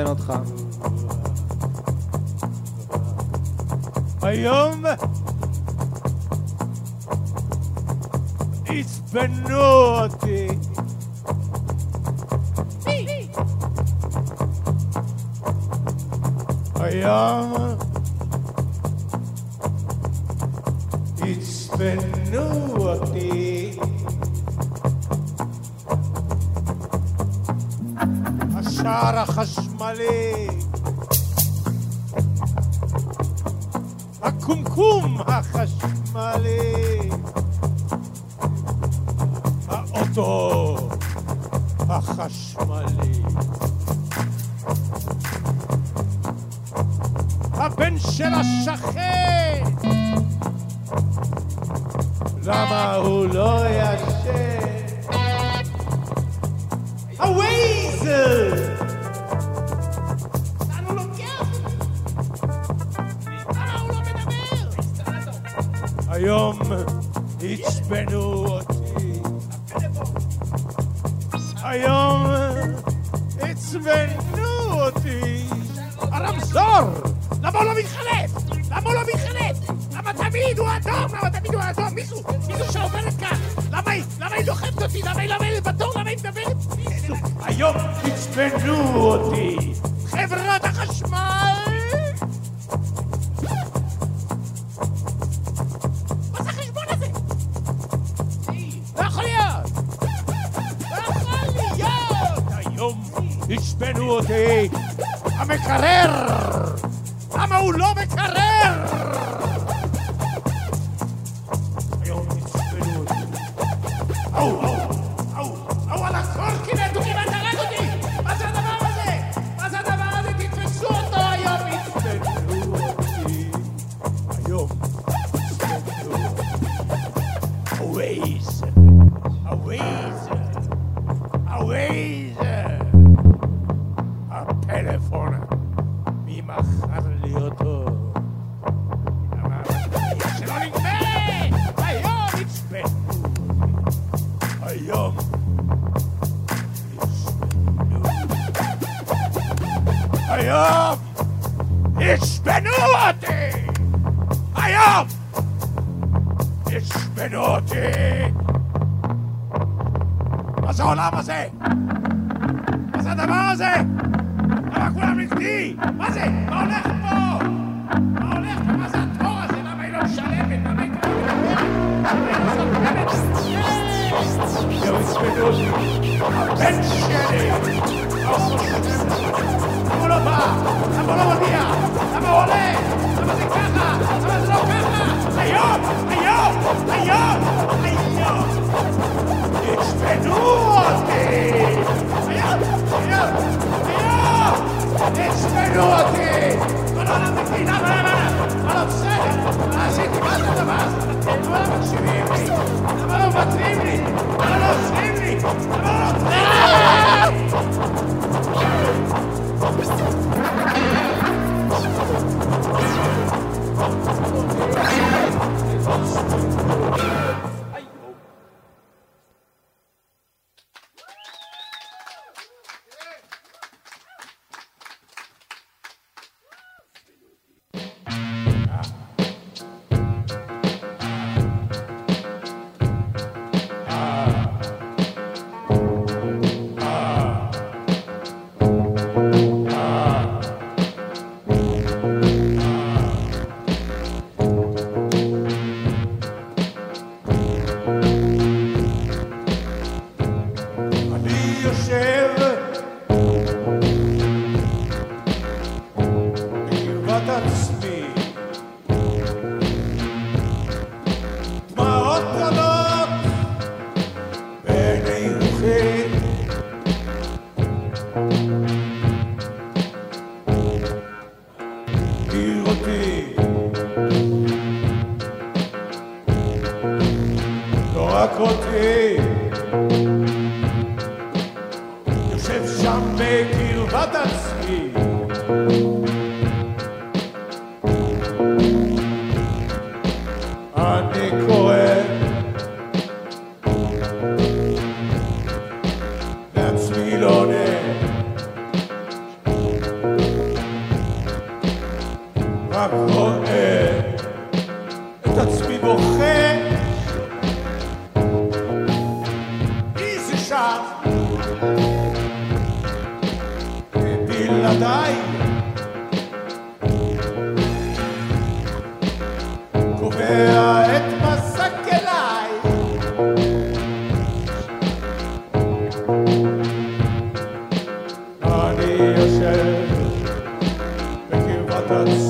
מי עצבן אותך? היום עצבנו אותי. היום עצבנו אותי. השער החשמלי. הקומקום החשמלי. האוטו החשמלי. הבן של השכן! למה הוא לא ישן? הווייזל! ישבנו אותי. היום עצבנו אותי. הרמזור! למה הוא לא מתחלף? למה הוא לא מתחלף? למה תמיד הוא אדום? למה תמיד הוא אדום? מישהו, מישהו שעוברת כך. למה היא, למה היא דוחפת אותי? למה היא, למה בתור? למה היא מדברת? היום עצבנו אותי. חברת החשמל! Saludos, sí. ¡Dame carrer! ¡Dame un love carrer! bewusst. Mensch, Vamos lá, vamos lá, vamos olé, vamos de caja, vamos de caja. Ayo, ayo, ayo, ayo. Ich bin Urti. Ayo, ayo, ayo. Ich bin Urti. Colonna di chi, no, no, no, no. Allo zero, alla settimana da basta. E due, ci vivi. Ma non battibili, ma non si Vem! contigo. But.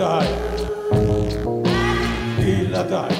die. He'll die.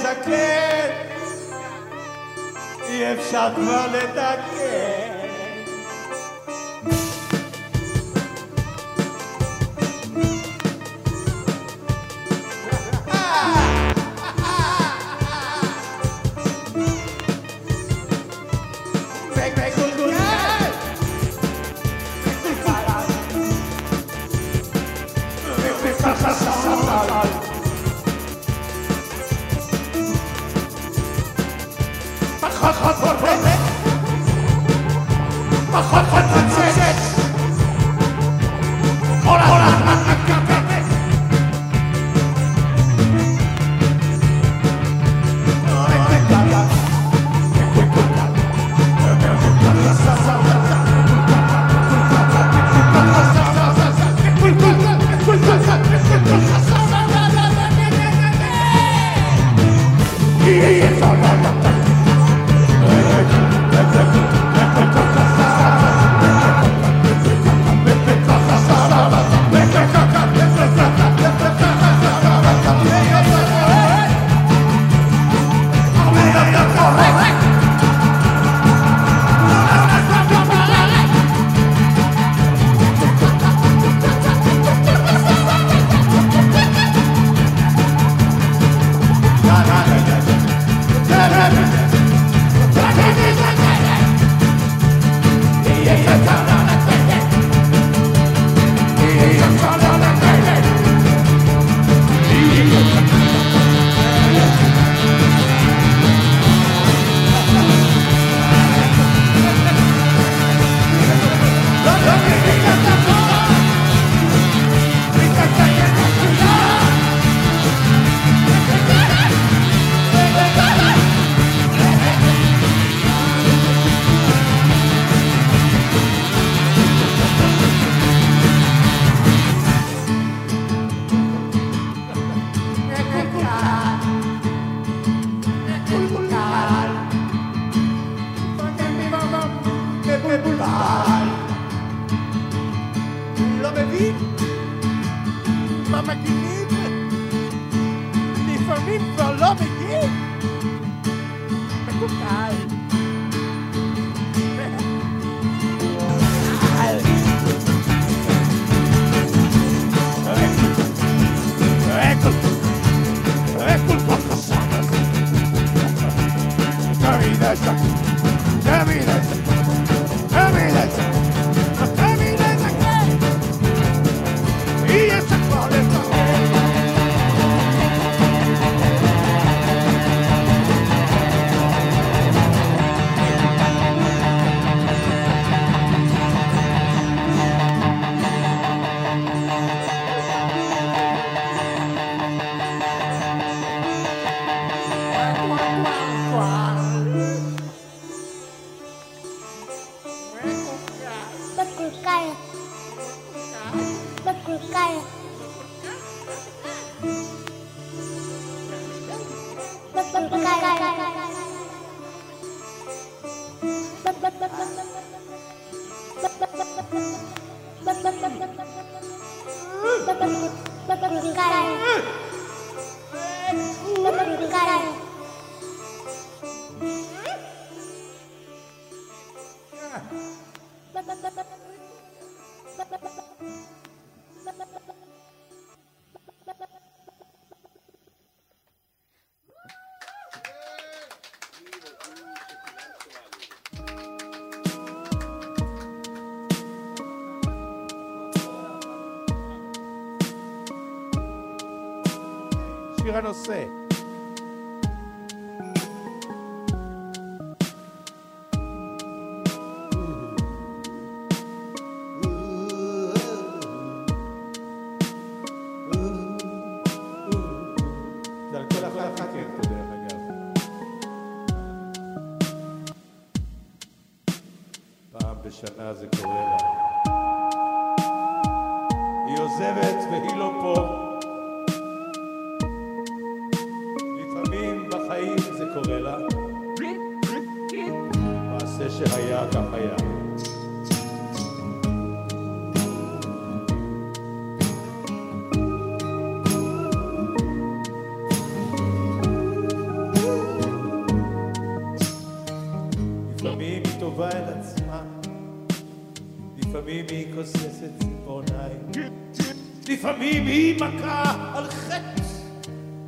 să cred E și a לפעמים כבר 干 surannonçait לפעמים היא טובה אל עצמה, לפעמים היא כוססת ציפורניים, לפעמים היא מכה על חטא,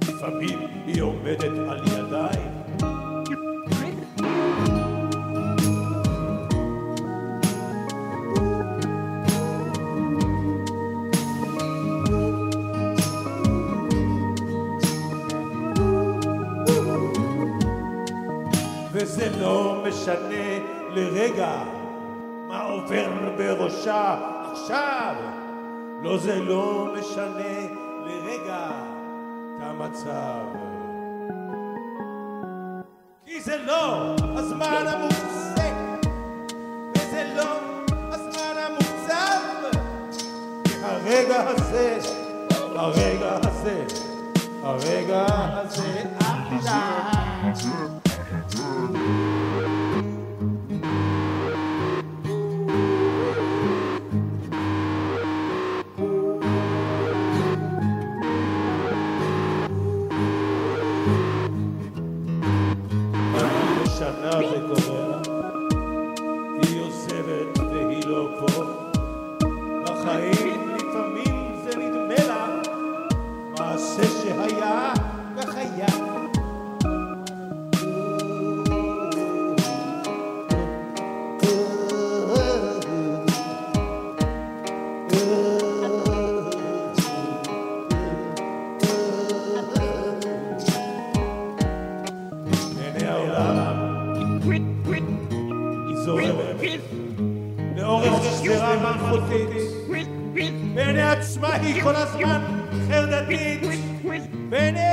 לפעמים היא עומדת על ידיים. משנה לרגע מה עובר בראשה עכשיו. לא, זה לא משנה לרגע את המצב. כי זה לא הזמן המוקצה, וזה לא הזמן המוקצב. כי הרגע הזה, הרגע הזה, הרגע הזה עכשיו. שדרה מלכותית בעיני עצמה היא כל הזמן חרדתית בעיני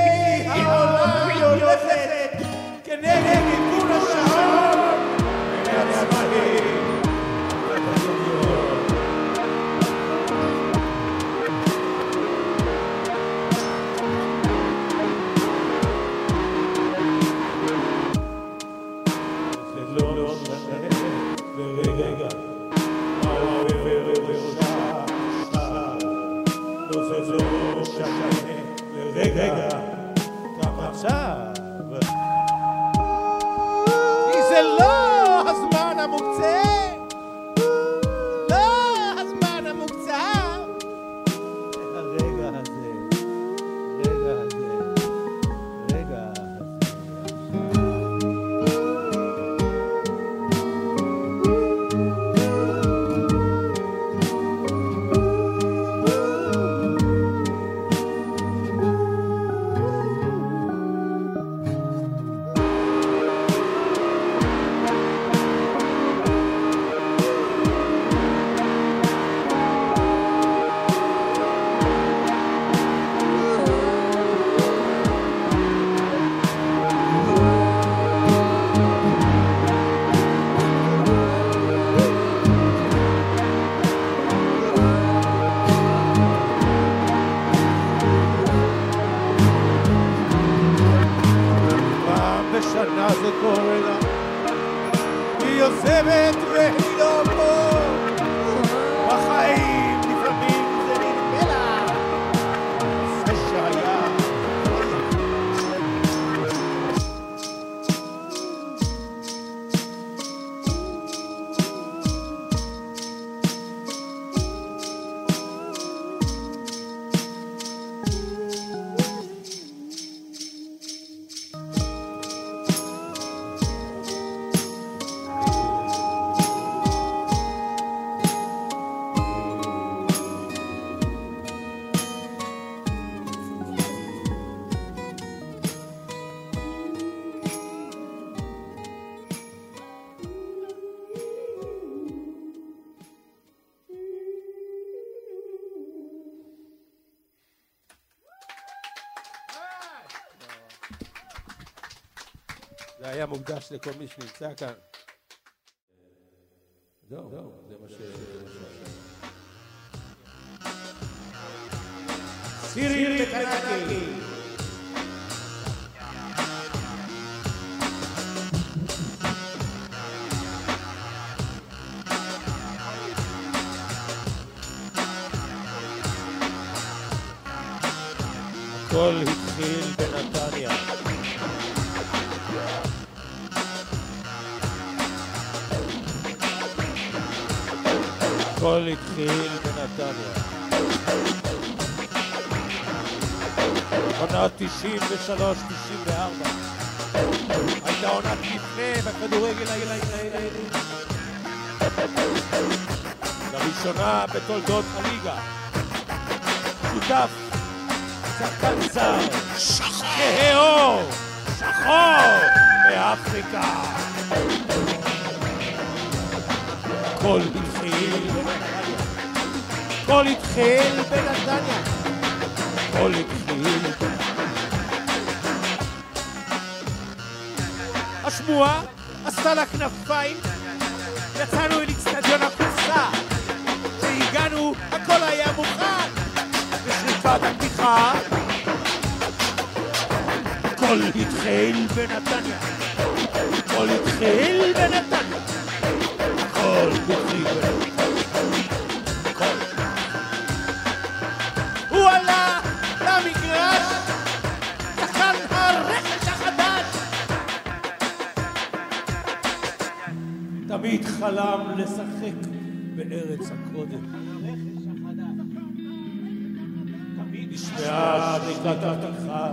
Shana Zakorela. Yosebet Rehidoko. היה מוקדש לכל מי שנמצא כאן. זהו, זה מה ש... סיריל וקנקי. הכל התחיל בנתניה. עונה 93-94. הייתה עונת לפני בכדורגל הישראלי. לראשונה בתולדות הליגה. שותף, שחקן זר, כהה שחור, מאפריקה. הכל התחיל. הכל התחיל בנתניה. הכל התחיל. השמועה עשתה לה כנפיים, יצאנו אל אצטדיון הקופסה. כשהגענו, הכל היה מוכן. בשריקת הפתיחה, הכל התחיל בנתניה. הכל התחיל חלם לשחק בארץ. תמיד נשמעה שריקת הפתיחה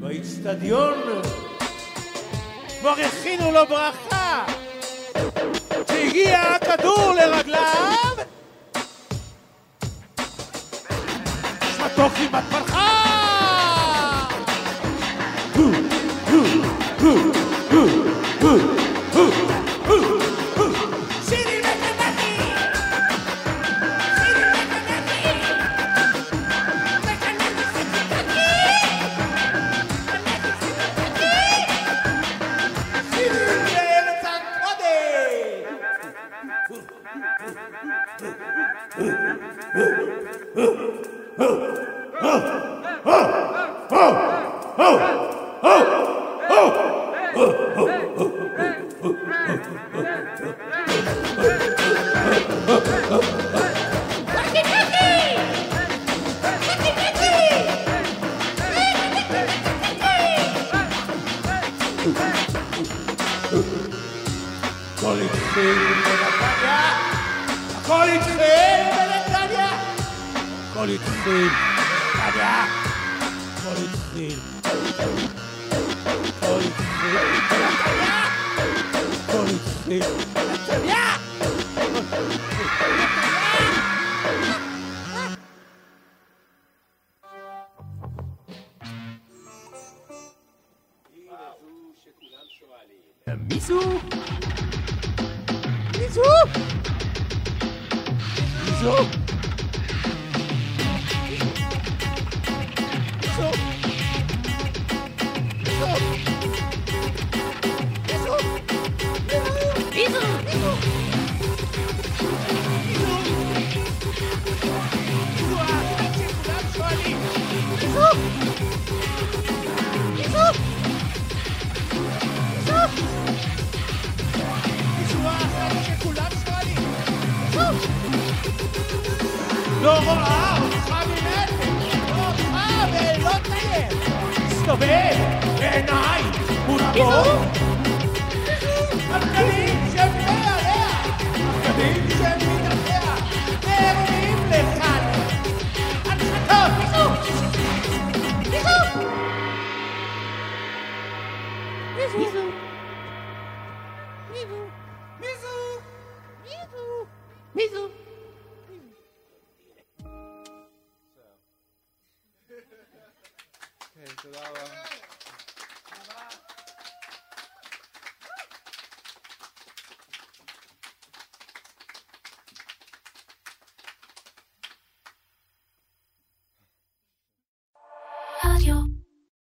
באיצטדיון. כבר הכינו לו ברכה. כשהגיע הכדור לרגליו, Friday. לא רואה אותך ממני, אותך ולא תהיה. מסתובב בעיניי מונחות. הבגדים שבני עליה, הבגדים שמתחתיה, נערמים לכאן. Bisous. Bisous. Bisous. Bisous. Bisous.